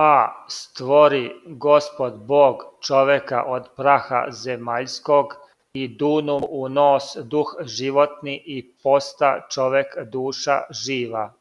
a stvori Gospod Bog čoveka od praha zemaljskog i дуну mu u nos duh životni i posta čovek duša živa.